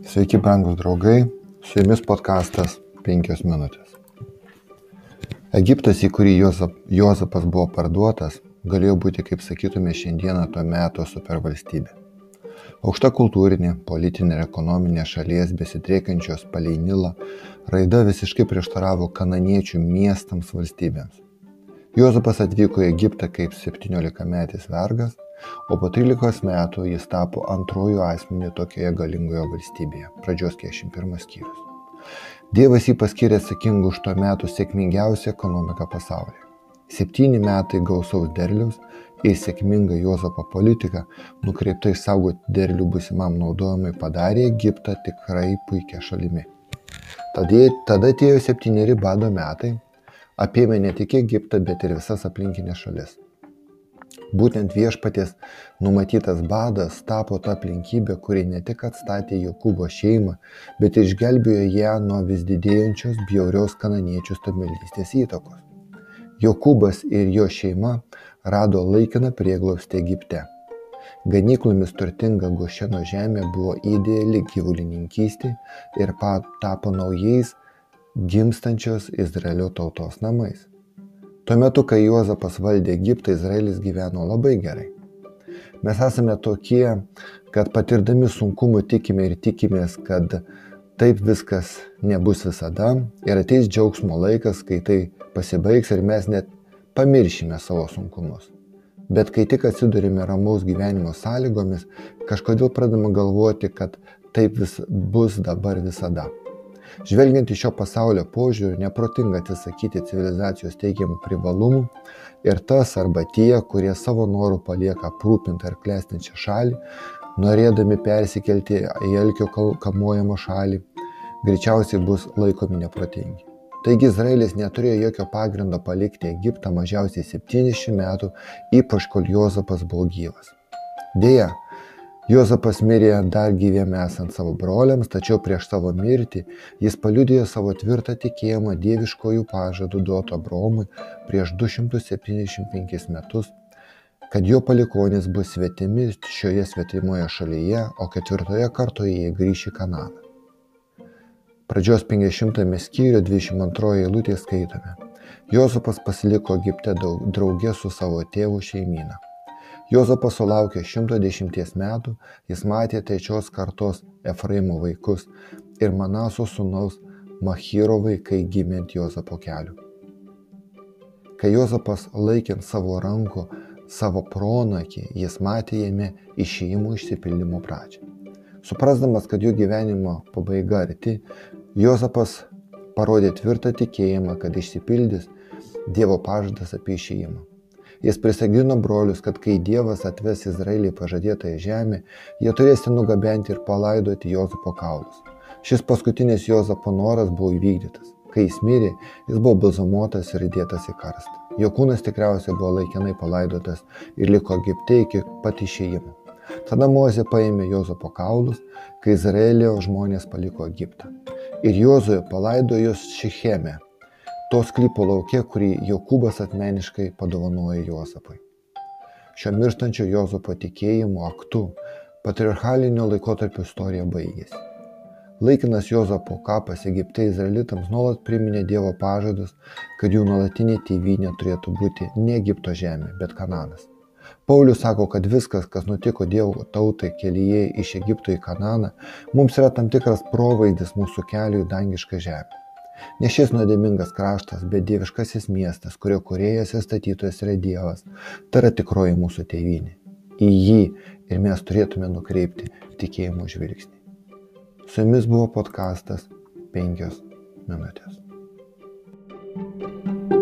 Sveiki, brangūs draugai, su jumis podkastas 5 minutės. Egiptas, į kurį Jozap, Jozapas buvo parduotas, galėjo būti, kaip sakytume, šiandieną to meto supervalstybė. Aukšta kultūrinė, politinė ir ekonominė šalies besidriekiančios palei Nilą raida visiškai prieštaravo kananiečių miestams valstybėms. Jozapas atvyko į Egiptą kaip 17 metis vergas o po trylikos metų jis tapo antruoju asmeniu tokioje galingoje valstybėje. Pradžios 41 skyrius. Dievas jį paskyrė atsakingu už to metų sėkmingiausią ekonomiką pasaulyje. Septyni metai gausaus derliaus ir sėkminga Jozapo politika, nukreipta išsaugoti derlių busimam naudojimui, padarė Egiptą tikrai puikia šalimi. Tada, tada atėjo septyneri bado metai, apėmė ne tik Egiptą, bet ir visas aplinkinės šalis. Būtent viešpaties numatytas badas tapo ta aplinkybė, kuri ne tik atstatė Jokūbo šeimą, bet išgelbėjo ją nuo vis didėjančios bjaurios kananiečių stabilystės įtakos. Jokūbas ir jo šeima rado laikiną prieglobstį Egipte. Ganyklomis turtinga Gošeno žemė buvo ideali gyvulininkystė ir tapo naujais gimstančios Izraelio tautos namais. Tuo metu, kai Juozapas valdė Egiptą, Izraelis gyveno labai gerai. Mes esame tokie, kad patirdami sunkumų tikime ir tikimės, kad taip viskas nebus visada ir ateis džiaugsmo laikas, kai tai pasibaigs ir mes net pamiršime savo sunkumus. Bet kai tik atsidurime ramaus gyvenimo sąlygomis, kažkodėl pradame galvoti, kad taip vis bus dabar visada. Žvelgiant iš šio pasaulio požiūrių, neprotinga atsisakyti civilizacijos teigiamų privalumų ir tas arba tie, kurie savo norų palieka aprūpintą ir klestinčią šalį, norėdami persikelti į Elkio kamuojamą šalį, greičiausiai bus laikomi neprotingi. Taigi Izraelis neturėjo jokio pagrindo palikti Egiptą mažiausiai 70 metų, ypač kol Jozapas buvo gyvas. Deja, Juozapas mirė dar gyviem esant savo broliams, tačiau prieš savo mirtį jis paliudėjo savo tvirtą tikėjimą dieviškojų pažadų duoto Abromui prieš 275 metus, kad jo palikonis bus svetimi šioje svetimoje šalyje, o ketvirtoje kartoje jie grįš į Kananą. Pradžios 50 skyriuje 22 eilutė skaitome. Jozapas pasiliko Egipte draugė su savo tėvų šeimyną. Juozapas sulaukė 110 metų, jis matė trečios kartos Efraimo vaikus ir Manaso sūnaus Machyro vaikai gimė ant Juozapo kelių. Kai Juozapas laikint savo ranko savo pronakį, jis matė jame išėjimo išsipildymo pradžią. Suprasdamas, kad jų gyvenimo pabaiga arti, Juozapas parodė tvirtą tikėjimą, kad išsipildys Dievo pažadas apie išėjimą. Jis prisagino brolius, kad kai Dievas atves Izraelį pažadėtąją žemę, jie turės nugabenti ir palaidoti Jozapo kaulus. Šis paskutinis Jozapo noras buvo įvykdytas. Kai jis mirė, jis buvo balzamuotas ir įdėtas į karstą. Jo kūnas tikriausiai buvo laikinai palaidotas ir liko Egipte iki pat išėjimo. Tada Mozė paėmė Jozapo kaulus, kai Izraelio žmonės paliko Egiptą. Ir Jozoje palaido juos Šicheme, to sklypo lauke, kurį Jokūbas asmeniškai padovanojo Juozapui. Šio mirštančio Jozapo tikėjimo aktu patriarchalinio laikotarpio istorija baigėsi. Laikinas Jozapo kapas Egipte izraelitams nuolat priminė Dievo pažadus, kad jų nuolatinė tėvynė turėtų būti ne Egipto žemė, bet Kananas. Paulius sako, kad viskas, kas nutiko Dievo tautai kelyje iš Egipto į Kananą, mums yra tam tikras provaizdis mūsų kelių į dangišką žemę. Ne šis nuodėmingas kraštas, bet dieviškasis miestas, kurio kuriejas ir statytojas yra Dievas, tai yra tikroji mūsų tėvynė. Į jį ir mes turėtume nukreipti tikėjimo žvilgsnį. Su jumis buvo podkastas 5 minutės. thank you